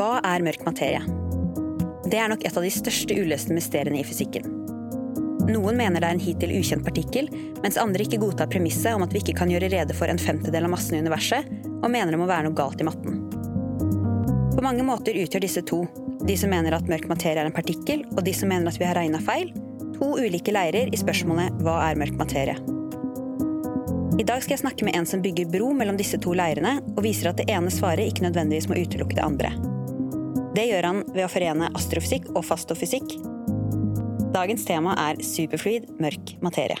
Hva er mørk materie? Det er nok et av de største uløste mysteriene i fysikken. Noen mener det er en hittil ukjent partikkel, mens andre ikke godtar premisset om at vi ikke kan gjøre rede for en femtedel av massen i universet, og mener det må være noe galt i matten. På mange måter utgjør disse to, de som mener at mørk materie er en partikkel, og de som mener at vi har regna feil, to ulike leirer i spørsmålet hva er mørk materie. I dag skal jeg snakke med en som bygger bro mellom disse to leirene, og viser at det ene svaret ikke nødvendigvis må utelukke det andre. Det gjør han ved å forene astrofysikk og fastofysikk. Dagens tema er superfluid mørk materie.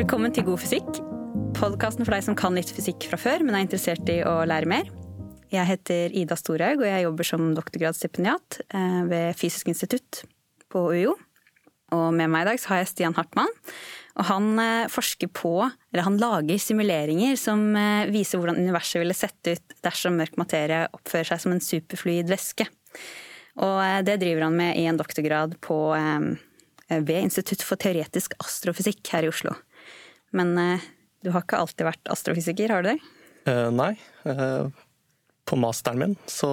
Velkommen til God fysikk, podkasten for deg som kan litt fysikk fra før, men er interessert i å lære mer. Jeg heter Ida Storhaug, og jeg jobber som doktorgradsstipendiat eh, ved Fysisk institutt på UiO. Og med meg i dag så har jeg Stian Hartmann. Og han eh, forsker på, eller han lager simuleringer som eh, viser hvordan universet ville sett ut dersom mørk materie oppfører seg som en superfluid væske. Og det driver han med i en doktorgrad på, ved Institutt for teoretisk astrofysikk her i Oslo. Men du har ikke alltid vært astrofysiker, har du det? Uh, nei. Uh, på masteren min så,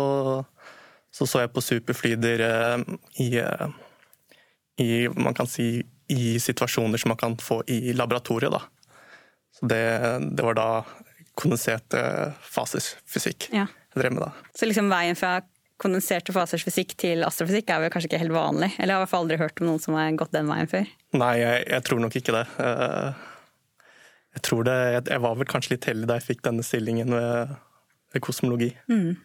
så, så jeg på superflyder uh, i, i, man kan si, i situasjoner som man kan få i laboratoriet. Da. Så det, det var da kondensert fasesfysikk ja. jeg drev med da. Så liksom veien fra kondenserte fasers fysikk til astrofysikk er vel kanskje ikke helt vanlig? Eller jeg har i hvert fall aldri hørt om noen som har gått den veien før? Nei, jeg, jeg tror nok ikke det. Jeg tror det, jeg var vel kanskje litt heldig da jeg fikk denne stillingen ved, ved kosmologi. Mm.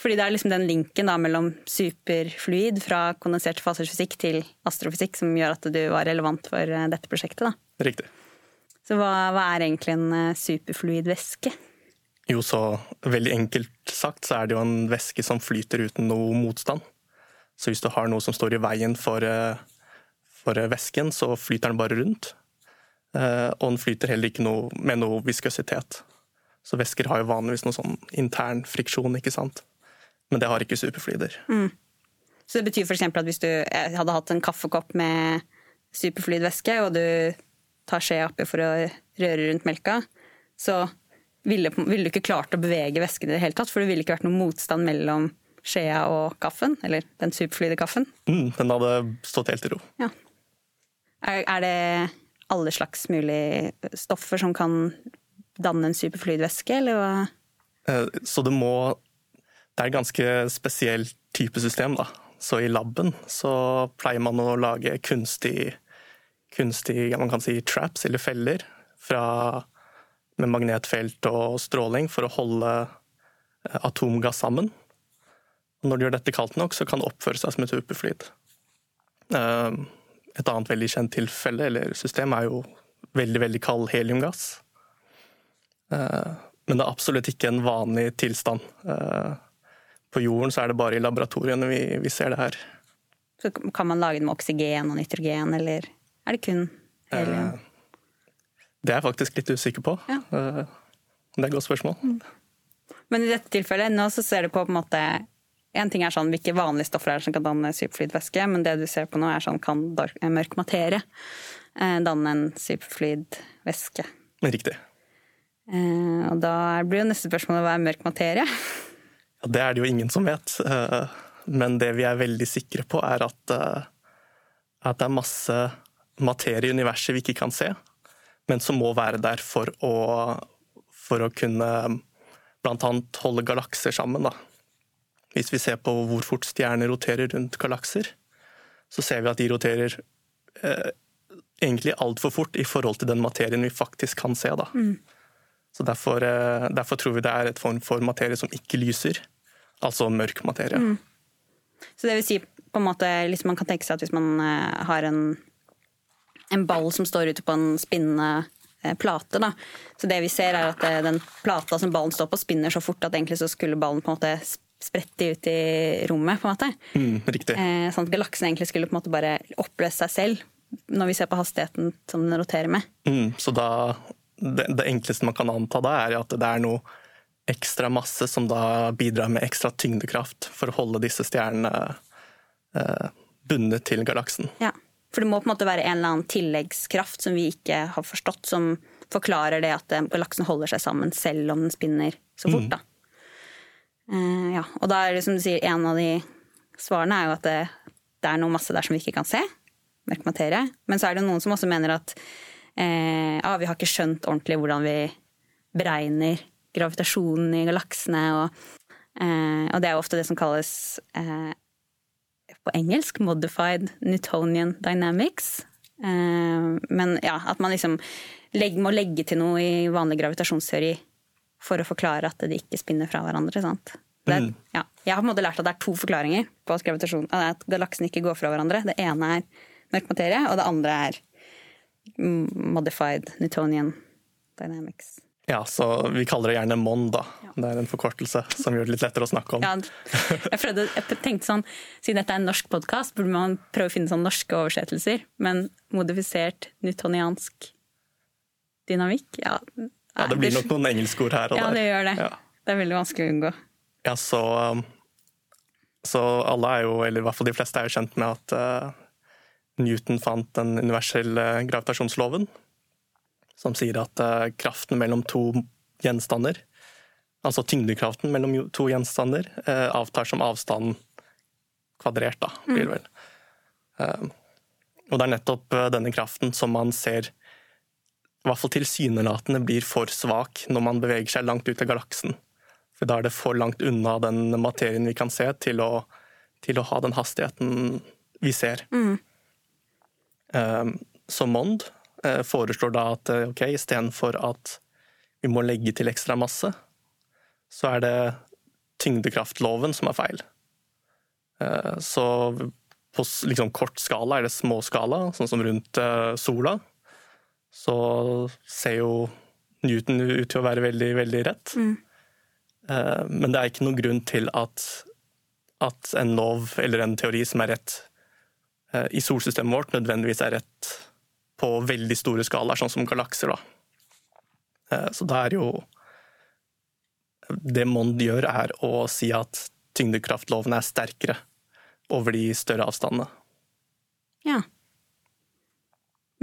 Fordi det er liksom den linken da mellom superfluid fra kondensert fasersfysikk til astrofysikk som gjør at du var relevant for dette prosjektet. da. Riktig. Så hva, hva er egentlig en superfluid væske? Jo, så veldig enkelt sagt så er det jo en væske som flyter uten noe motstand. Så hvis du har noe som står i veien for, for væsken, så flyter den bare rundt. Og den flyter heller ikke noe, med noe viskøsitet. Så væsker har jo vanligvis noe sånn intern friksjon, ikke sant. Men det har ikke superflyder. Mm. Så det betyr f.eks. at hvis du hadde hatt en kaffekopp med superflydvæske, og du tar skjea oppi for å røre rundt melka, så ville, ville, du ikke klart å bevege væsken i det hele tatt, for det ville ikke vært noen motstand mellom skjea og kaffen, eller den superflyde kaffen. Mm, den hadde stått helt i ro. Ja. Er, er det alle slags mulige stoffer som kan danne en superfluid væske, eller hva? Så det må Det er et ganske spesiell type system, da. Så i laben så pleier man å lage kunstig, kunstig man kan si traps, eller feller, fra, med magnetfelt og stråling for å holde atomgass sammen. Når du gjør dette kaldt nok, så kan det oppføre seg som et superflyd. Et annet veldig kjent tilfelle eller system er jo veldig veldig kald heliumgass. Men det er absolutt ikke en vanlig tilstand. På jorden så er det bare i laboratoriene vi, vi ser det her. Så Kan man lage det med oksygen og nitrogen, eller er det kun helium? Det er jeg faktisk litt usikker på. Ja. Det er et godt spørsmål. Mm. Men i dette tilfellet, nå så ser du på på en måte en ting er sånn hvilke vanlige stoffer er det som kan danne superfluid væske, men det du ser på nå er sånn kan mørk materie danne en superfluid væske. Riktig. Og da blir jo neste spørsmål hva er mørk materie? Ja, det er det jo ingen som vet. Men det vi er veldig sikre på, er at, at det er masse materie i universet vi ikke kan se, men som må være der for å, for å kunne annet holde galakser sammen. da. Hvis vi ser på hvor fort stjerner roterer rundt galakser, så ser vi at de roterer eh, egentlig altfor fort i forhold til den materien vi faktisk kan se. Da. Mm. Så derfor, eh, derfor, tror vi det er et form for materie som ikke lyser, altså mørk materie. Mm. Så det vil si på en måte, liksom man kan tenke seg at hvis man eh, har en, en ball som står ute på en spinnende eh, plate, da. så det vi ser er at den plata som ballen står på, spinner så fort at egentlig så skulle ballen på en måte sprette ut i rommet. på en måte. Mm, riktig. Eh, sånn at galaksen egentlig skulle på en måte bare oppløse seg selv når vi ser på hastigheten som den roterer med. Mm, så da, det, det, enkleste man kan anta da, er at det er noe ekstra masse som da bidrar med ekstra tyngdekraft for å holde disse stjernene eh, bundet til galaksen. Ja, For det må på en måte være en eller annen tilleggskraft som vi ikke har forstått, som forklarer det at eh, galaksen holder seg sammen selv om den spinner så fort. Mm. Uh, ja, og da er det som du sier, en av de svarene er jo at det, det, er noe masse der som vi ikke kan se. Mørk materie. Men så er det noen som også mener at uh, ah, vi har ikke skjønt ordentlig hvordan vi beregner gravitasjonen i galaksene. Og, uh, og det er jo ofte det som kalles på engelsk 'modified Newtonian dynamics'. men ja, at man liksom må legge til noe i vanlig gravitasjonsteori for å forklare at de ikke spinner fra hverandre. Er, mm. ja. Jeg har på en måte lært at det er to forklaringer på at, at galaksene ikke går fra hverandre. Det ene er mørk materie, og det andre er modified Newtonian dynamics. Ja, så vi kaller det gjerne MON, da. Ja. Det er en forkortelse som gjør det litt lettere å snakke om. Ja, jeg, prøvde, jeg tenkte sånn, Siden dette er en norsk podkast, burde man prøve å finne sånn norske oversettelser. Men modifisert newtoniansk dynamikk, ja ja, det blir nok noen engelskord her og der. Ja, det gjør det. Ja. Det er veldig vanskelig å unngå. Ja, så, um, så alle er jo, eller i hvert fall de fleste er jo kjent med at uh, Newton fant den universelle gravitasjonsloven, som sier at uh, kraften mellom to gjenstander, altså tyngdekraften mellom to gjenstander, uh, avtar som avstanden kvadrert, da, blir det mm. vel. Mm. og det er nettopp denne kraften som man ser i hvert fall tilsynelatende blir for svak når man beveger seg langt ut av galaksen. For da er det for langt unna den materien vi kan se, til å, til å ha den hastigheten vi ser. Mm. Um, så Mond uh, foreslår da at uh, ok, istedenfor at vi må legge til ekstra masse, så er det tyngdekraftloven som er feil. Uh, så på liksom, kort skala er det små skala, sånn som rundt sola så ser jo Newton ut til å være veldig, veldig rett. Mm. Eh, men det er ikke noen grunn til at, at, en lov eller en teori som er rett eh, i solsystemet vårt, nødvendigvis er rett på veldig store skalaer, sånn som galakser. Da. Eh, så da er jo Det Mond gjør, er å si at tyngdekraftloven er sterkere over de større avstandene. Ja.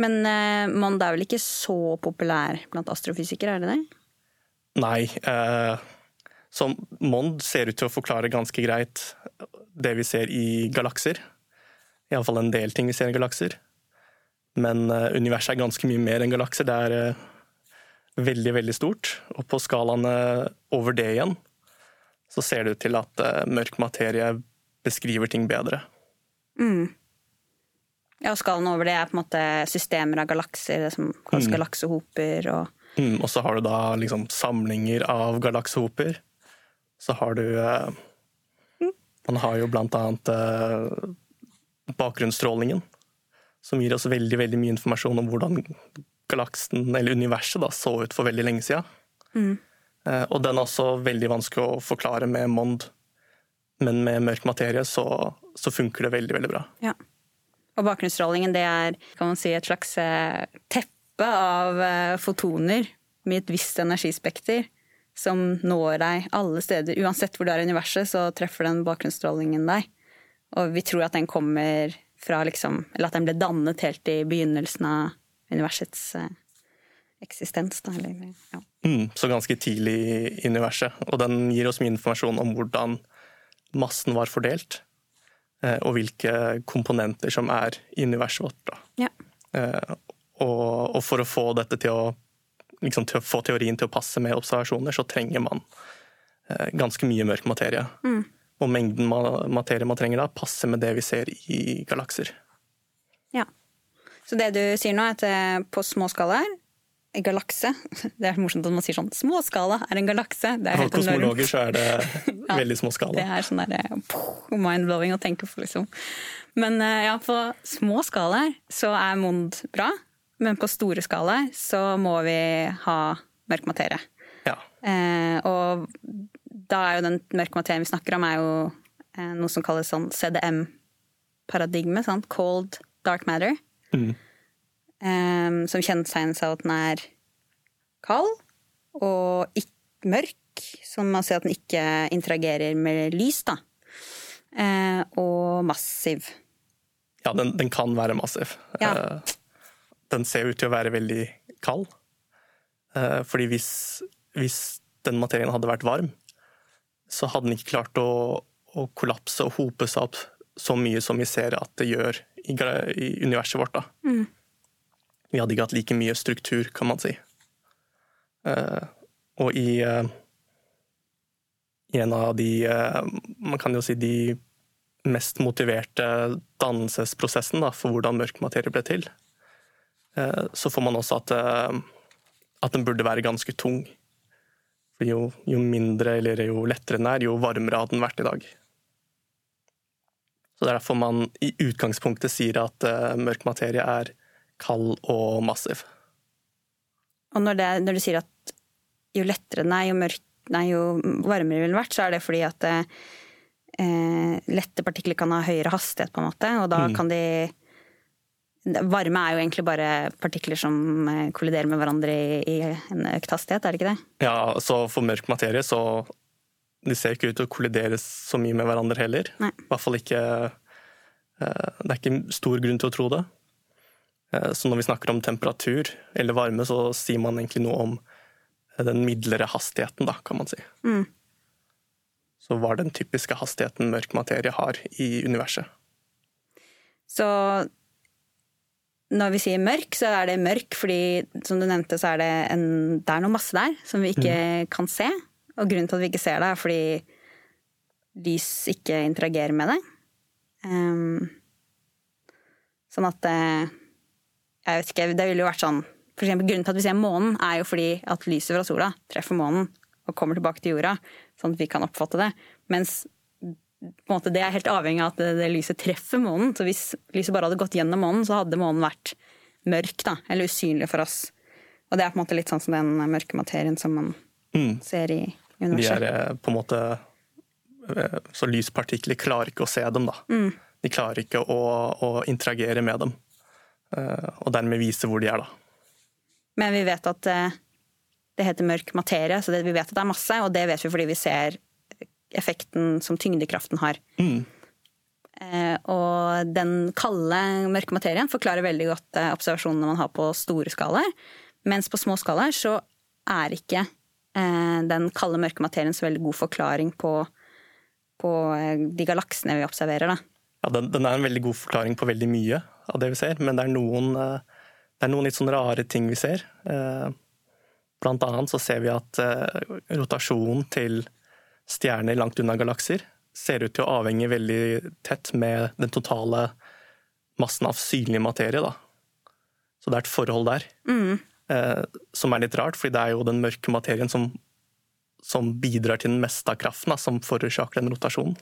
Men uh, Mond er vel ikke så populær blant astrofysikere, er det det? Nei. Uh, så Mond ser ut til å forklare ganske greit det vi ser i galakser. Iallfall en del ting vi ser i galakser. Men uh, universet er ganske mye mer enn galakser. Det er veldig, veldig stort. Og på skalaene over det igjen så ser det ut til at mørk materie beskriver ting bedre. Mm. Ja, og skallen over det er på en måte systemer av galakser, det som kalles mm. galaksehoper. Og... Mm, og så har du da liksom samlinger av galaksehoper. Så har du eh, mm. Man har jo blant annet eh, bakgrunnsstrålingen, som gir oss veldig, veldig mye informasjon om hvordan galaksen, eller universet, da, så ut for veldig lenge siden. Mm. Eh, og den er også veldig vanskelig å forklare med Mond, men med mørk materie så, så funker det veldig, veldig bra. Ja. Og bakgrunnsstrålingen det er kan man si, et slags eh, teppe av eh, fotoner med et visst energispekter som når deg alle steder. Uansett hvor du er i universet, så treffer den bakgrunnsstrålingen deg. Og vi tror at den kommer fra liksom Eller at den ble dannet helt i begynnelsen av universets eh, eksistens. Da, eller, ja. mm, så ganske tidlig i universet. Og den gir oss mye informasjon om hvordan massen var fordelt. Eh, og hvilke komponenter som er i universet vårt. Ja. Eh, og, og, for å få dette til å, liksom, til å få teorien til å passe med observasjoner, så trenger man eh, ganske mye mørk materie. Mm. Og mengden materie man trenger da, passer med det vi ser i galakser. Ja. Så det du sier nå, er at på små skalaer galakse. Det er morsomt at man sier sånn småskala er en galakse. Det er kosmologer så er det ja, veldig småskala. Det er sånn der, mind-blowing å tenke på, liksom. Men eh, ja, på små skalaer så er Mond bra, men på store skalaer så må vi ha mørk materie. Ja. Eh, og da er jo den mørke materien vi snakker om, er jo eh, noe som kalles sånn CDM-paradigme. Sånn? Cold dark matter. Mm. Um, som kjennetegnes av at den er kald og ikke mørk, som man ser at den ikke interagerer med lys, da. Uh, og massiv. Ja, den, den kan være massiv. Ja. Uh, den ser ut til å være veldig kald. Uh, fordi hvis, hvis den materien hadde vært varm, så hadde den ikke klart å, å kollapse og hope seg opp så mye som vi ser at det gjør i, i universet vårt. Da. Mm. Vi hadde ikke hatt like mye struktur, kan man si. Uh, og i, uh, i en av de uh, Man kan jo si de mest motiverte dannelsesprosessen da, for hvordan mørk materie ble til, så får man også at, at den burde være ganske tung. For jo, jo mindre eller jo lettere den er, jo varmere hadde den vært i dag. Så Det er derfor man i utgangspunktet sier at mørk materie er kald og massiv. Og når, det, når, du sier at jo lettere den er, jo, mørk, nei, jo varmere vil den vært, så er det fordi at eh, lette partikler kan ha høyere hastighet, på en måte, og da mm. kan de Varme er jo egentlig bare partikler som eh, kolliderer med hverandre i, i en økt hastighet, er det ikke det? Ja, så for mørk materie så de ser ikke ut til å kollidere så mye med hverandre heller. Nei. I hvert fall ikke eh, Det er ikke stor grunn til å tro det. Eh, så når vi snakker om temperatur eller varme, så sier man egentlig noe om den midlere hastigheten, da, kan man si. Mm. Så er den typiske hastigheten mørk materie har i universet? Så når vi sier mørk, så er det mørk fordi, som du nevnte, så er det, en, det er noe masse der som vi ikke mm. kan se. Og grunnen til at vi ikke ser det, er fordi lys ikke interagerer med det. Um, sånn at eh, Jeg vet ikke, det ville jo vært sånn for eksempel, Grunnen til at vi ser månen, er jo fordi at lyset fra sola treffer månen og kommer tilbake til jorda, sånn at vi kan oppfatte det. Mens måte, det er helt avhengig av at det, det, lyset treffer månen. Så hvis lyset bare hadde gått gjennom månen, så hadde månen vært mørk, da, eller usynlig for oss. Og det er på en måte litt sånn som den mørke materien som man mm. ser i universet. De er eh, på en måte eh, Så lyspartikler klarer ikke å se dem, da. Mm. De klarer ikke å, å, interagere med dem. Eh, og dermed vise hvor de er, da. Men vi vet at det heter mørk materie, så det, vi vet at det er masse, og det vet vi fordi vi ser effekten som tyngdekraften har. Mm. og den kalde mørke materien forklarer veldig godt observasjonene man har på store skalaer. Mens på små skalaer så er ikke Eh, den kalde, mørke materien så veldig god forklaring på, på eh, de galaksene vi observerer. Da. Ja, den, den, er en veldig god forklaring på veldig mye av det vi ser, men det er noen, eh, det er noen litt sånn rare ting vi ser. Blant annet så ser vi at rotasjonen til stjerner langt unna galakser ser ut til å avhenge veldig tett med den totale massen av synlig materie. Da. Så det er et forhold der. Mm. Eh, som er litt rart, fordi det er jo den mørke materien som, som bidrar til den meste av kraften, da, som forårsaker den rotasjonen.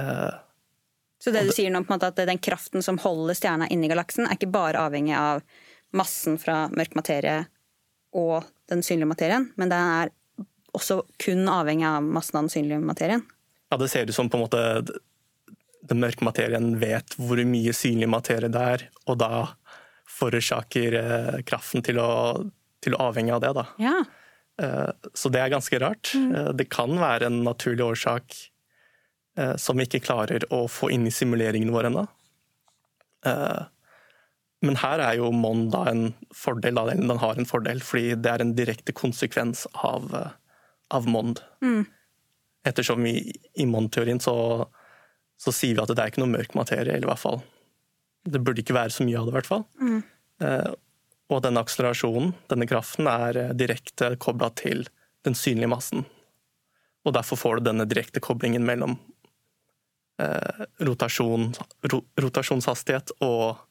Eh, så det du sier nå, på en måte at den kraften som holder stjerna inni galaksen, er ikke bare avhengig av massen fra mørk materie og den synlige materien, men den er også kun avhengig av massen av den synlige materien? Ja, det ser ut som på en måte den mørke materien vet hvor mye synlig materie det er, og da forårsaker eh, kraften til å, til å, avhenge av det. Da. Ja. Eh, så det er ganske rart. Mm. Eh, det kan være en naturlig årsak som vi ikke klarer å få inn i simuleringene våre ennå. Men her er jo Mon da en fordel, eller den har en fordel, fordi det er en direkte konsekvens av, av Mond. Mm. Ettersom vi i Mond-teorien så, så, sier vi at det er ikke noe mørk materie, eller i hvert fall det burde ikke være så mye av det, i hvert fall. Mm. Eh, og denne akselerasjonen, denne kraften, er eh, direkte kobla til den synlige massen. Og derfor får du denne direkte koblingen mellom eh, rotasjon, ro, rotasjonshastighet og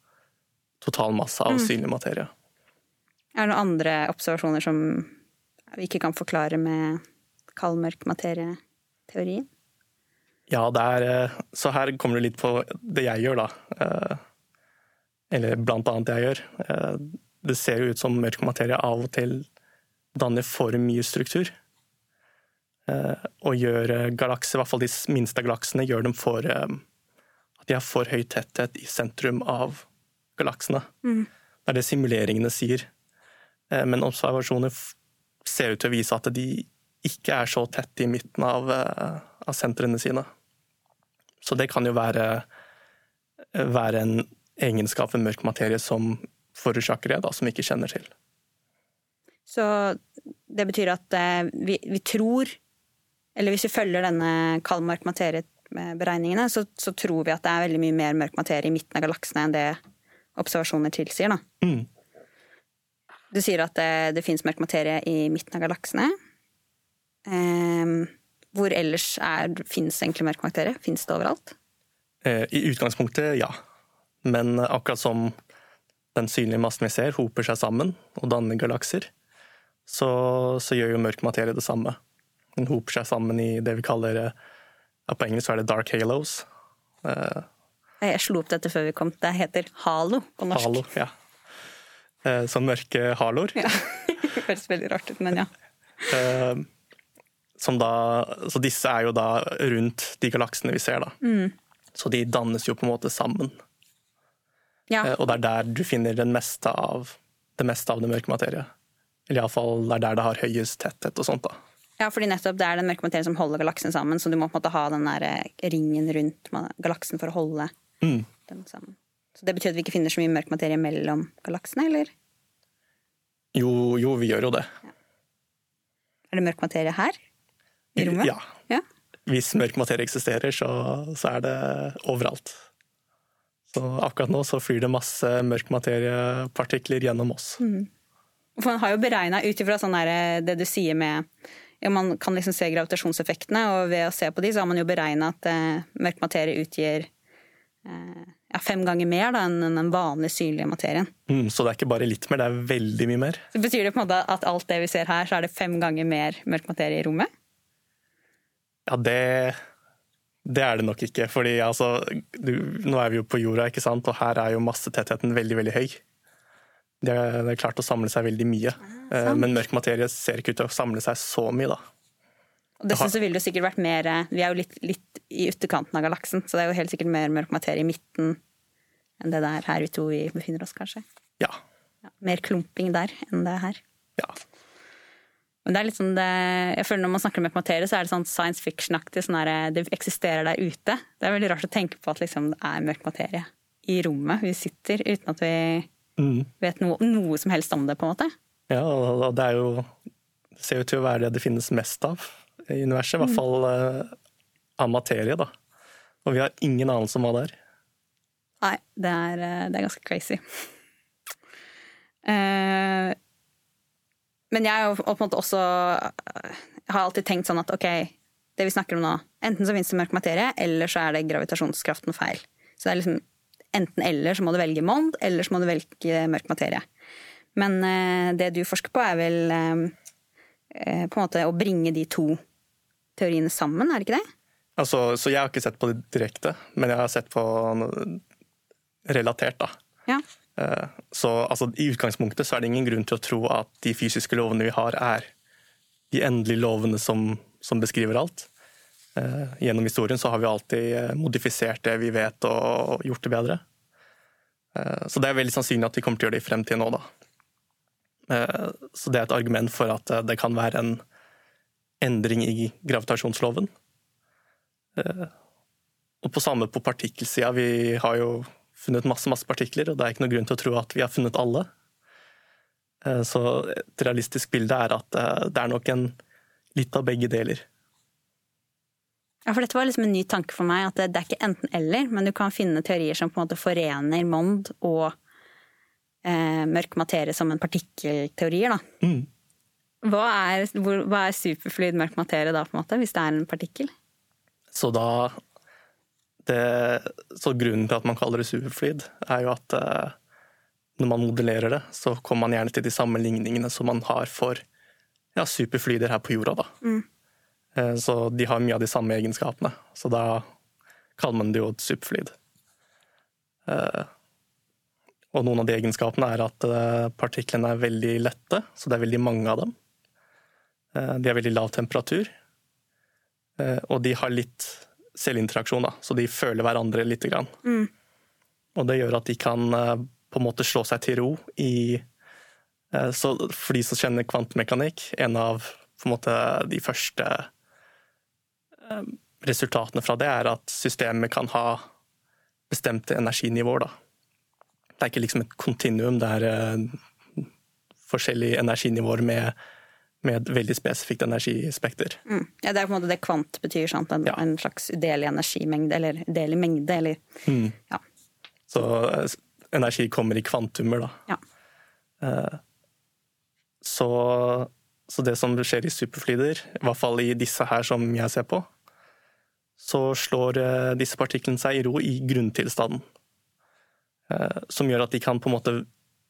totalmasse av mm. synlig materie. Er det noen andre observasjoner som vi ikke kan forklare med kald, mørk materie-teorien? Ja, det er eh, Så her kommer det litt på det jeg gjør, da. Eh, eller blant annet jeg gjør. Eh, det ser jo ut som mørk materie av og til danner for mye struktur. Eh, og gjør galakser, i hvert fall de minste galaksene, gjør dem for eh, at de har for høy tetthet i sentrum av galaksene. Mm. Det er det simuleringene sier. Eh, men observasjoner ser ut til å vise at de ikke er så tett i midten av, eh, av sentrene sine. Så det kan jo være, være en egenskap ved mørk materie som forårsaker det, da, som vi ikke kjenner til. Så det betyr at vi, vi tror, eller hvis vi følger denne kald mørk materie-beregningene, så, så, tror vi at det er veldig mye mer mørk materie i midten av galaksene enn det observasjoner tilsier. Mm. Du sier at det, det fins mørk materie i midten av galaksene. Eh, hvor ellers fins egentlig mørk materie? Fins det overalt? Eh, I utgangspunktet, ja. Men akkurat som den synlige massen vi ser, hoper seg sammen og danner galakser, så, så, gjør jo mørk materie det samme. Den hoper seg sammen i det vi kaller ja, På engelsk er det dark halos. Jeg slo opp dette før vi kom. Det heter halo på norsk. Halo, ja. Eh, som mørke haloer. Ja. det høres veldig rart ut, men ja. Eh, da, så disse er jo da rundt de galaksene vi ser, da. Mm. Så de dannes jo på en måte sammen. Ja. Eh, og det er der du finner det meste av det meste av det mørke materie. Eller iallfall det er der det har høyest tetthet og sånt. da. Ja, fordi nettopp det er den mørke materien som holder galaksen sammen, så du må på en måte ha den der ringen rundt galaksen for å holde mm. den sammen. Så det betyr at vi ikke finner så mye mørk materie mellom galaksene, eller? Jo, jo, vi gjør jo det. Ja. Er det mørk materie her? I rommet? Ja. ja. Hvis mørk materie eksisterer, så, så, er det overalt. Så akkurat nå så flyr det masse mørk materiepartikler gjennom oss. Mm. For man har jo beregna ut ifra sånn det du sier med Man kan liksom se gravitasjonseffektene, og ved å se på de, så har man jo beregna at eh, mørk materie utgir eh, ja, fem ganger mer da, enn den vanlige synlige materien. Mm, så det er ikke bare litt mer, det er veldig mye mer? Så Betyr det på en måte at alt det vi ser her, så er det fem ganger mer mørk materie i rommet? Ja, det, det er det nok ikke. fordi altså, du, Nå er vi jo på jorda, ikke sant? og her er jo massetettheten veldig, veldig høy. Det er, er klart å samle seg veldig mye. Ah, Men mørk materie ser ikke ut til å samle seg så mye, da. Og dessuten så ville det sikkert vært mer Vi er jo litt, litt, i ytterkanten av galaksen, så det er jo helt sikkert mer mørk materie i midten enn det der her vi to vi befinner oss, kanskje. Ja. ja. Mer klumping der enn det her. Ja. Men det er litt sånn det, jeg føler Når man snakker om mørk materie, så er det sånn science fiction-aktig. Sånn det eksisterer der ute. Det er veldig rart å tenke på at liksom, det er mørk materie i rommet vi sitter, uten at vi mm. vet noe, noe, som helst om det, på en måte. Ja, og det er jo Det ser ut til å være det det finnes mest av i universet. I hvert mm. fall mm. av materie, da. Og vi har ingen anelse om hva det er. Nei, det er, eh, det er ganske crazy. Uh, men jeg har på en måte også har alltid tenkt sånn at ok, det vi snakker om nå, enten så finnes det mørk materie, eller så er det gravitasjonskraften feil. Så det er liksom enten eller så må du velge MOND, eller så må du velge mørk materie. Men uh, det du forsker på, er vel uh, på en måte å bringe de to teoriene sammen, er det ikke det? Altså, så jeg har ikke sett på det direkte, men jeg har sett på relatert, da. Ja. Eh, så altså, i utgangspunktet så er det ingen grunn til å tro at de fysiske lovene vi har, er de endelige lovene som, som beskriver alt. Eh, gjennom historien så har vi alltid eh, modifisert det vi vet, og gjort det bedre. Så det er veldig sannsynlig at vi kommer til å gjøre det i fremtiden òg, da. Så det er et argument for at det kan være en endring i gravitasjonsloven. Eh, og på samme på partikkelsida. Vi har jo funnet masse, masse partikler, og det er ikke noen grunn til å tro at vi har funnet alle. Eh, så et realistisk bilde er at eh, det er nok en litt av begge deler. Ja, for dette var liksom en ny tanke for meg, at det, er ikke enten-eller, men du kan finne teorier som på en måte forener Mond og eh, mørk materie som en partikkelteorier, da. Mm. Hva er, hvor, hva er superfluid mørk materie da, på en måte, hvis det er en partikkel? Så da det, Så grunnen til at man kaller det superfluid, er jo at eh, når man modellerer det, så kommer man gjerne til de samme ligningene som man har for ja, superfluider her på jorda. da. Mm. Eh, så de har mye av de samme egenskapene. Så da kaller man det jo et superfluid. Eh, og noen av de egenskapene er at eh, partiklene er veldig lette, så det er veldig mange av dem. De har veldig lav temperatur, og de har litt selvinteraksjon, da, så de føler hverandre lite grann. Mm. Og det gjør at de kan på en måte slå seg til ro i så for de som kjenner kvantemekanikk, en av en måte, de første resultatene fra det er at systemet kan ha bestemte energinivåer. Da. Det er ikke liksom et kontinuum, det er eh, forskjellige energinivåer med, med, et veldig spesifikt energispekter. Mm. Ja, det er på en måte det kvant betyr, sant? En, ja. en slags udelig energimengde, eller udelig mengde, eller mm. ja. Så energi kommer i kvantumer, da. Ja. Uh, så, så, det som skjer i superflyder, i hvert fall i disse her som jeg ser på, så slår uh, disse partiklene seg i ro i grunntilstanden. Uh, som gjør at de kan på en måte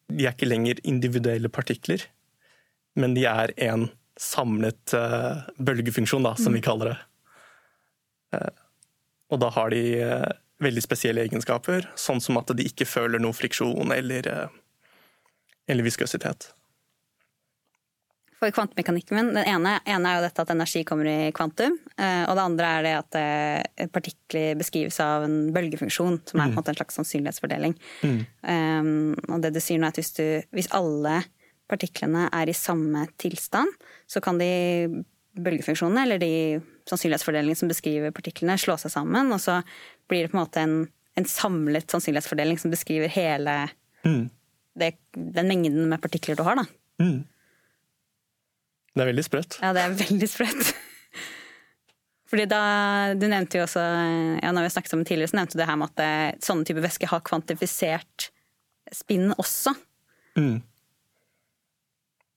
De er ikke lenger individuelle partikler, men de er en samlet bølgefunksjon, da, som mm. vi kaller det. Og da har de veldig spesielle egenskaper, sånn som at de ikke føler noe friksjon eller, eller viskøsitet for kvantemekanikken min. Den ene, ene, er jo dette at energi kommer i kvantum. Eh, og det andre er det at eh, partikler beskrives av en bølgefunksjon, som er en, mm. måte en slags sannsynlighetsfordeling. Mm. Um, og det du sier nå er at hvis, du, hvis alle partiklene er i samme tilstand, så kan de bølgefunksjonene, eller de sannsynlighetsfordelingene som beskriver partiklene, slå seg sammen, og så blir det på en måte en, en samlet sannsynlighetsfordeling som beskriver hele mm. det, den mengden med partikler du har. da. Mm. Det er veldig sprøtt. Ja, det er veldig sprøtt. Fordi da, Du nevnte jo også ja, når vi snakket om det tidligere, så nevnte du det her med at eh, sånne typer væsker har kvantifisert spinn også. Mm.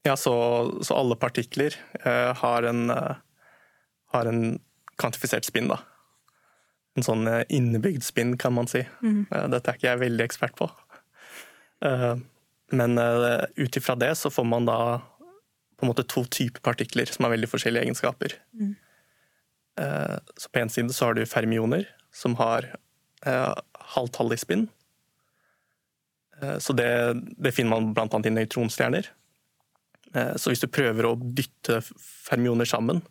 Ja, så, så, alle partikler eh, har, en, eh, har en kvantifisert spinn, da. En sånn eh, innebygd spinn, kan man si. Mm. Eh, dette er ikke jeg veldig ekspert på. Eh, men ut ifra det så får man da på en måte to typer partikler som har veldig forskjellige egenskaper. Mm. Eh, så på en side så har du fermioner, som har eh, halvtallig spinn. Eh, så det, det, finner man bl.a. i nøytronstjerner. Eh, så hvis du prøver å dytte fermioner sammen,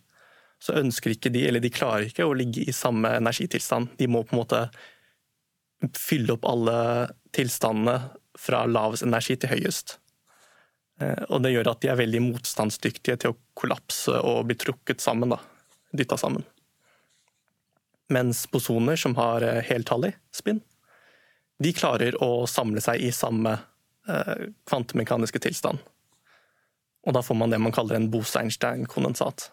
så ønsker ikke de, eller de klarer ikke, å ligge i samme energitilstand. De må på en måte fylle opp alle tilstandene fra lavest energi til høyest. Eh, og det gjør at de er veldig motstandsdyktige til å kollapse og bli trukket sammen. da, Dytta sammen. Mens bosoner som har eh, heltallig spinn, de klarer å samle seg i samme eh, kvantemekaniske tilstand. Og da får man det man kaller en Bose-Einstein-kondensat.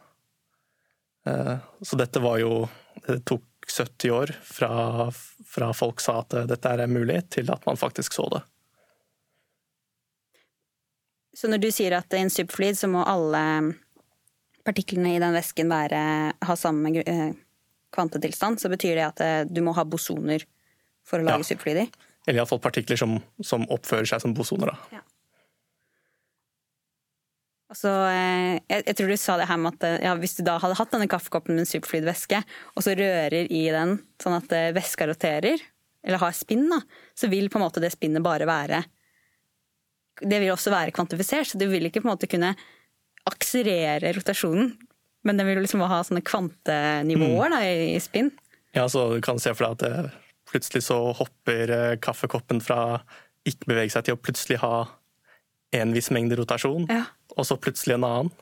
Så dette var jo Det tok 70 år fra, fra folk sa at dette er mulig, til at man faktisk så det. Så når du sier at i en superfluid så må alle partiklene i den væsken være, ha samme eh, kvantetilstand, så betyr det at eh, du må ha bosoner for å lage ja. superfluider? Eller iallfall partikler som, som, oppfører seg som bosoner. Da. Ja. Altså, jeg, jeg, tror du sa det her med at ja, hvis du da hadde hatt denne kaffekoppen med en superfluid væske, og så rører i den sånn at væska roterer, eller har spinn, da, så vil på en måte det spinnet bare være det vil også være kvantifisert, så du vil ikke på en måte kunne akselerere rotasjonen. Men den vil liksom ha sånne kvantenivåer mm. da, i spinn. Ja, så du kan se for deg at det, plutselig så hopper eh, kaffekoppen fra ikke bevege seg til å plutselig ha en viss mengde rotasjon, ja. og så plutselig en annen.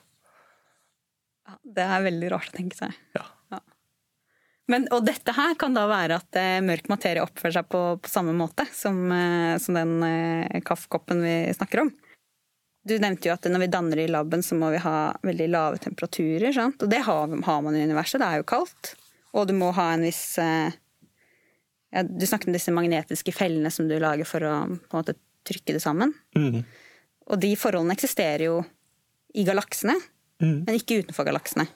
Ja, det er veldig rart å tenke seg. Ja. Men, og dette her kan da være at eh, mørk materie oppfører seg på, på samme måte som, eh, som den eh, kaffekoppen vi snakker om. Du nevnte jo at når vi danner i laben, så må vi ha veldig lave temperaturer. Sant? Og det har, har, man i universet, det er jo kaldt. Og du må ha en viss eh, ja, Du snakket om disse magnetiske fellene som du lager for å på en måte trykke det sammen. Mm. Og de forholdene eksisterer jo i galaksene, mm. men ikke utenfor galaksene.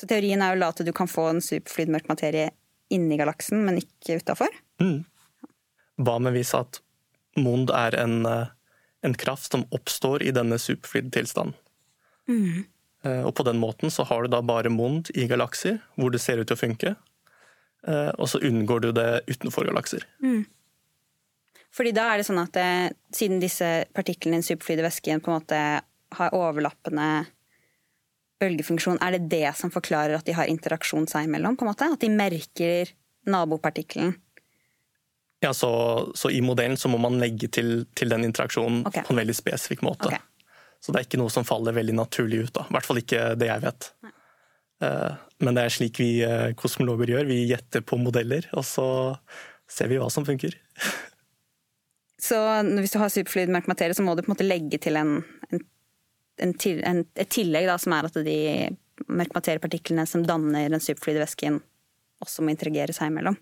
Så teorien er jo at du kan få en superflyd mørk materie inni galaksen, men ikke utafor. Mm. Hva med hvis at Mond er en, eh, en kraft som oppstår i denne superflyd-tilstanden? Mm. Eh, og på den måten så har du da bare Mond i galakser, hvor det ser ut til å funke. Eh, og så unngår du det utenfor galakser. Mm. Fordi da er det sånn at det, siden disse partiklene i en superflyde væske på en måte har overlappende bølgefunksjon, er det det som forklarer at de har interaksjon seg imellom? på en måte? At de merker nabopartikkelen? Ja, så, så, i modellen så må man legge til, til den interaksjonen okay. på en veldig spesifikk måte. Okay. Så det er ikke noe som faller veldig naturlig ut. da. I hvert fall ikke det jeg vet. Uh, men det er slik vi uh, kosmologer gjør. Vi gjetter på modeller, og så ser vi hva som funker. Så hvis du har superfluid mørk materie, så må du på en måte legge til en, en, en, en et tillegg, da, som er at de mørk materiepartiklene som danner den superfluide væsken, også må interagere seg imellom.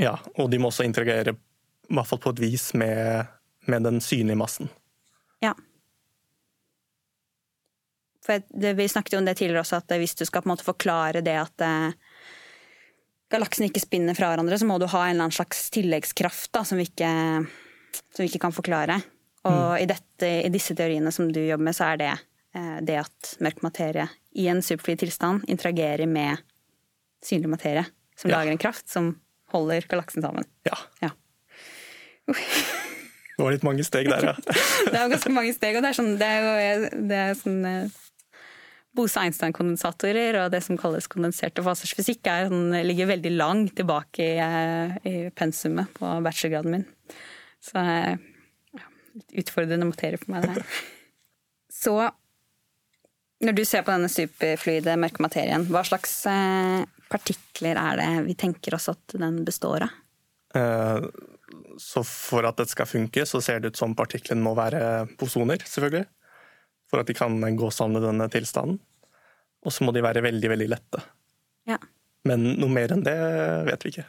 Ja, og de må også interagere, i hvert fall på et vis, med, med den synlige massen. Ja. For det, Vi snakket jo om det tidligere også, at hvis du skal på en måte forklare det at eh, galaksen ikke spinner fra hverandre, så må du ha en eller annen slags tilleggskraft da, som vi ikke som vi ikke kan forklare. Og mm. i, dette, i, disse teoriene som du jobber med, så er det eh, det at mørk materie i en superfri tilstand interagerer med synlig materie, som ja. lager en kraft som holder galaksen sammen. Ja. ja. det var litt mange steg der, ja. det er ganske mange steg, og det er sånn, det er jo det er sånn eh, Bose-Einstein-kondensatorer og det som kalles kondenserte fasers fysikk, er, sånn, ligger veldig langt tilbake i, eh, i pensumet på bachelorgraden min. Så utfordrende materie for meg, det her. Så når du ser på denne superfluide mørke materien, hva slags eh, partikler er det vi tenker oss at den består av? Eh, så for at det skal funke, så ser det ut som partiklene må være posoner, selvfølgelig. For at de kan gå sammen i denne tilstanden. Og så må de være veldig, veldig lette. Ja. Men noe mer enn det vet vi ikke.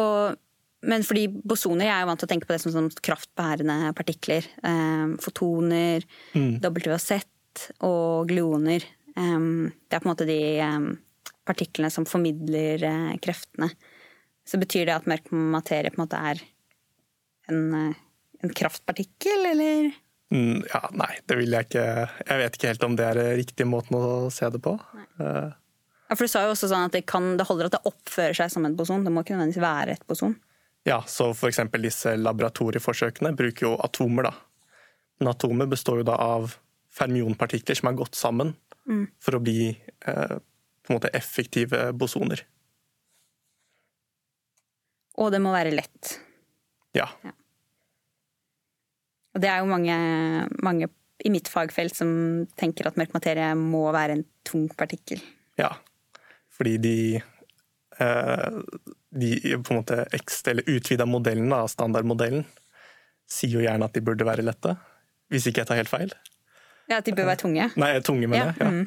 Og men fordi bosoner, jeg er jo vant til å tenke på det som, som kraftbærende partikler. Eh, fotoner, mm. WZ og gluoner. Eh, det er på en måte de eh, partiklene som formidler eh, kreftene. Så betyr det at mørk materie på en måte er en, eh, en kraftpartikkel, eller? Mm, ja, nei, det vil jeg ikke Jeg vet ikke helt om det er riktig måten å se det på. Uh. Ja, for Du sa jo også sånn at det, kan, det holder at det oppfører seg som en boson. Det må ikke nødvendigvis være et boson. Ja, så f.eks. disse laboratorieforsøkene bruker jo atomer, da. Men atomer består jo da av fermionpartikler som har gått sammen mm. for å bli eh, på en måte effektive bosoner. Og det må være lett. Ja. ja. Og det er jo mange, mange, i mitt fagfelt som tenker at mørk materie må være en tung partikkel. Ja, fordi de eh, de på en måte ekstra, eller utvida modellen av standardmodellen sier jo gjerne at de burde være lette, hvis ikke jeg tar helt feil. Ja, At de bør være tunge? Nei, tunge, med ja. det. Ja. Mm.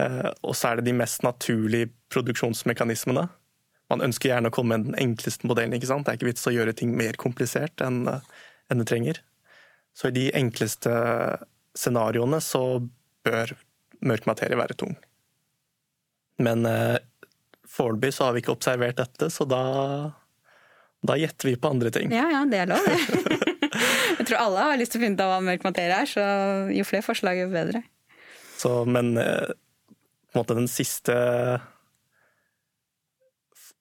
Uh, og så er det de mest naturlige produksjonsmekanismene. Man ønsker gjerne å komme med den enkleste modellen. ikke sant? Det er ikke vits å gjøre ting mer komplisert enn, uh, enn det trenger. Så i de enkleste scenarioene så bør mørk materie være tung. Men uh, Foreløpig så har vi ikke observert dette, så da, da gjetter vi på andre ting. Ja, ja, det er lov, det. Jeg tror alle har lyst til å finne ut av hva mørk materie er, så jo flere forslag, jo bedre. Så, men eh, måte den siste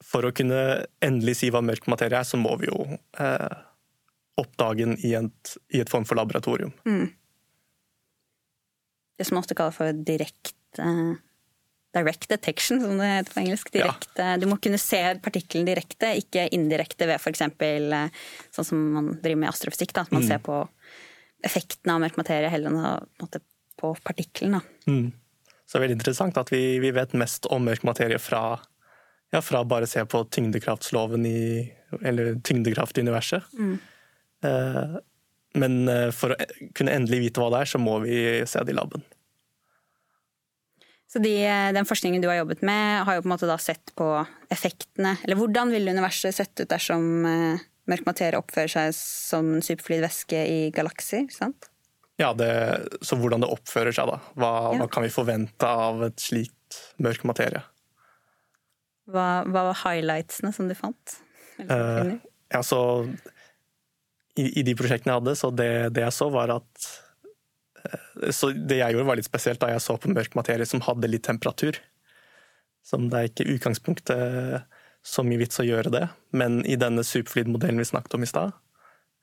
For å kunne endelig si hva mørk materie er, så må vi jo eh, oppdage den i, i, et form for laboratorium. Mm. Det som ofte kalles for direkte direct detection, som det heter på engelsk. Direkte. Ja. Du må kunne se partikkelen direkte, ikke indirekte ved f.eks. Eh, sånn som man driver med astrofysikk. Da. Man mm. ser på effekten av mørk materie heller enn på, på partikkelen. Mm. Så det er veldig interessant at vi, vi vet mest om mørk materie fra, ja, fra bare å se på tyngdekraftsloven i Eller tyngdekraft i universet. Mm. Eh, men eh, for å kunne endelig vite hva det er, så må vi se det i laben. Så de, den forskningen du har jobbet med, har jo på en måte da sett på effektene Eller hvordan ville universet sett ut dersom uh, mørk materie oppfører seg som en superfluid væske i galakser? sant? Ja, det, så hvordan det oppfører seg, da. Hva, ja. hva, kan vi forvente av et slikt mørk materie? Hva, hva var highlightsene som du fant? Uh, ja, så i, i, de prosjektene jeg hadde, så det, det jeg så, var at Eh, så det jeg gjorde, var litt spesielt da jeg så på mørk materie som hadde litt temperatur. Som det er ikke utgangspunktet så mye vits å gjøre det, men i denne superfluid-modellen vi snakket om i stad,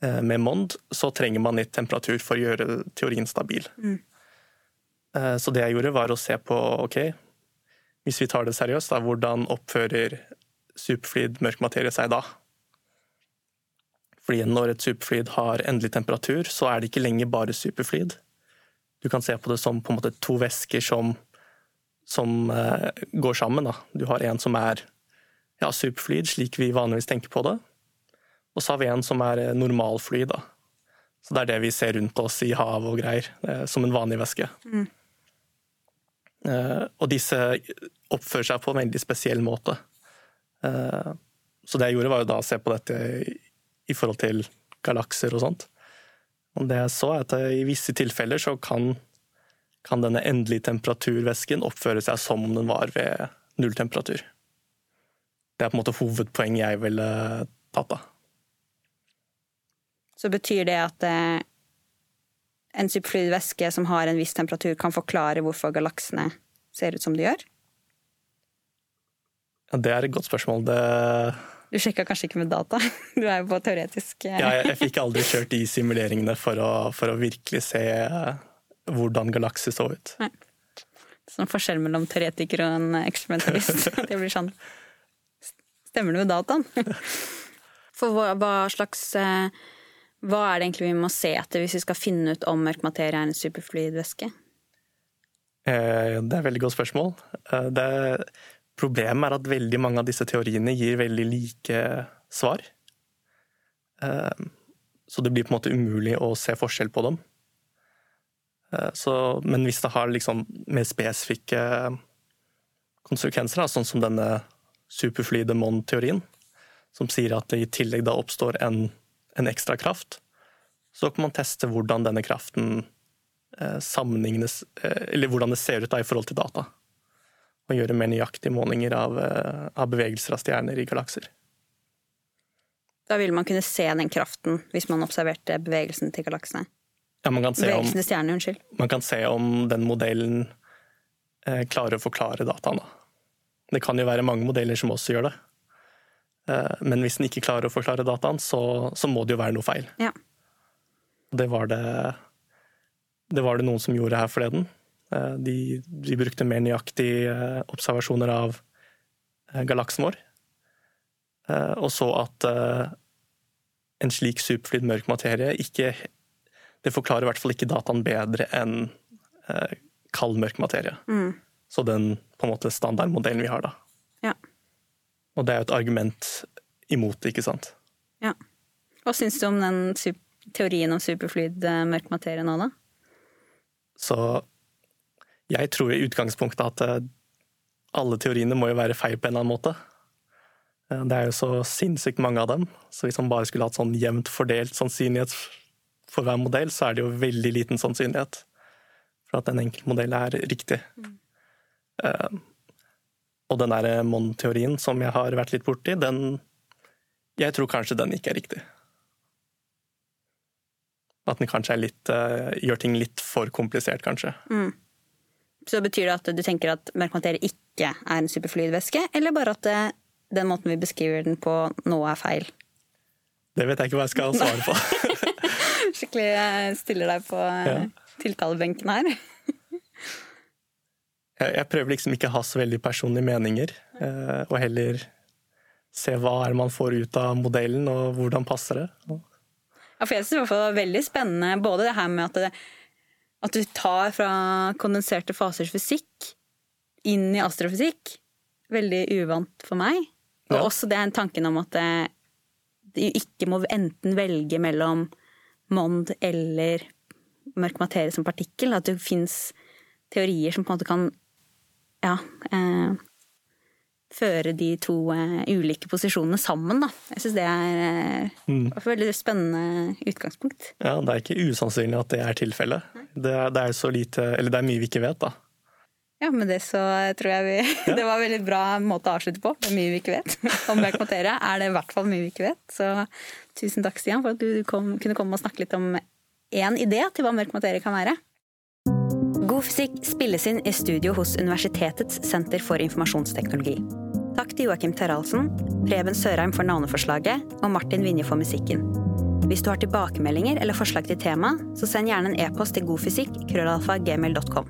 eh, med Mond, så trenger man litt temperatur for å gjøre teorien stabil. Mm. Eh, så det jeg gjorde, var å se på ok, hvis vi tar det seriøst, da, hvordan oppfører superfluid mørk materie seg da? Fordi når et superfluid har endelig temperatur, så er det ikke lenger bare superfluid. Du kan se på det som på en måte to væsker som, som uh, går sammen. Da. Du har en som er ja, superflyd, slik vi vanligvis tenker på det. Og så har vi en som er eh, normalflyd. Da. Så det er det vi ser rundt oss i hav og greier, uh, som en vanlig væske. Mm. Uh, og disse oppfører seg på en veldig spesiell måte. så det jeg gjorde, var jo da å se på dette i forhold til galakser og sånt. Og det jeg så, er at i visse tilfeller så kan, kan denne endelige temperaturvæsken oppføre seg som om den var ved null temperatur. Det er på en måte hovedpoenget jeg ville tatt av. Så betyr det at eh, en superfluid væske som har en viss temperatur, kan forklare hvorfor galaksene ser ut som de gjør? Ja, det er et godt spørsmål. Det du sjekka kanskje ikke med data? Du er jo på teoretisk eh. Ja, jeg, jeg fikk aldri kjørt de simuleringene for å, for å virkelig se eh, hvordan galakser så ut. Nei. Sånn forskjell mellom teoretiker og en eksperimentalist. Det blir sånn Stemmer det med dataen? For hva, hva, slags eh, Hva er det egentlig vi må se etter hvis vi skal finne ut om mørk materie er en superfluid væske? Det er et veldig godt spørsmål. Det Problemet er at veldig mange av disse teoriene gir veldig like svar. Ehm, så det blir på en måte umulig å se forskjell på dem. Eh, så, men hvis det har liksom mer spesifikke konsekvenser, sånn som denne superflyde Mon-teorien, som sier at det i tillegg da oppstår en, en ekstra kraft, så kan man teste hvordan denne kraften eh, sammenlignes eh, Eller hvordan det ser ut da i forhold til data og gjøre mer nøyaktige målinger av, eh, av, bevegelser av stjerner i galakser. Da ville man kunne se den kraften hvis man observerte bevegelsen til galaksene? Ja, man kan se om, stjernene, unnskyld. Man kan se om den modellen eh, klarer å forklare dataene. Det kan jo være mange modeller som også gjør det. Eh, men hvis den ikke klarer å forklare dataen, så, så må det jo være noe feil. Ja. Det var det, det var det noen som gjorde her forleden. Eh, de, de brukte mer nøyaktige eh, observasjoner av eh, galaksen vår, og så at en slik superflyd mørk materie ikke Det forklarer i hvert fall ikke dataen bedre enn kald mørk materie. Mm. Så den på en måte standardmodellen vi har, da. Ja. Og det er jo et argument imot det, ikke sant? Ja. Hva syns du om den teorien om superflyd mørk materie nå, da? Så jeg tror i utgangspunktet at eh, alle teoriene må jo være feil på en eller annen måte. Eh, det er jo så sinnssykt mange av dem, så hvis man bare skulle hatt sånn jevnt fordelt sannsynlighet for hver modell, så er det jo veldig liten sannsynlighet for at en enkelt modell er riktig. Mm. Uh, og den der Mon-teorien som jeg har vært litt borti, den Jeg tror kanskje den ikke er riktig. At den kanskje litt gjør ting litt for komplisert, kanskje. Mm. Så betyr det at du tenker at mørk materie ikke er en superfluid væske, eller bare at det, den måten vi beskriver den på nå, er feil? Det vet jeg ikke hva jeg skal svare på. Skikkelig eh, stiller deg på eh, ja. tiltalebenken her. jeg, jeg, prøver liksom ikke å ha så veldig personlige meninger, eh, og heller se hva er man får ut av modellen, og hvordan passer det. Ja, for jeg synes det var veldig spennende både det her med at det, at du tar fra kondenserte fasers fysikk inn i astrofysikk. Veldig uvant for meg. Og ja. også det er tanken om at du ikke må enten velge mellom Mond eller mørk materie som partikkel. At det fins teorier som på en måte kan ja, eh, føre de to uh, ulike posisjonene sammen. Da. Jeg syns det er uh, mm. et veldig spennende utgangspunkt. Ja, Det er ikke usannsynlig at det er tilfellet. Det, det, er så lite, eller det er mye vi ikke vet, da. Ja, med det så tror jeg vi ja. Det var en veldig bra måte å avslutte på. Det er mye vi ikke vet. Om mørk materie er det i hvert fall mye vi ikke vet. Så tusen takk, Stian, for at du kom, kunne komme og snakke litt om én idé til hva mørk materie kan være. God fysikk spilles inn i studio hos Universitetets senter for informasjonsteknologi. Takk til Joakim Terralsen, Preben Sørheim for navneforslaget og Martin Vinje for musikken. Hvis du har tilbakemeldinger eller forslag til tema, så send gjerne en e-post til godfysikk krøllalfa gmail.com.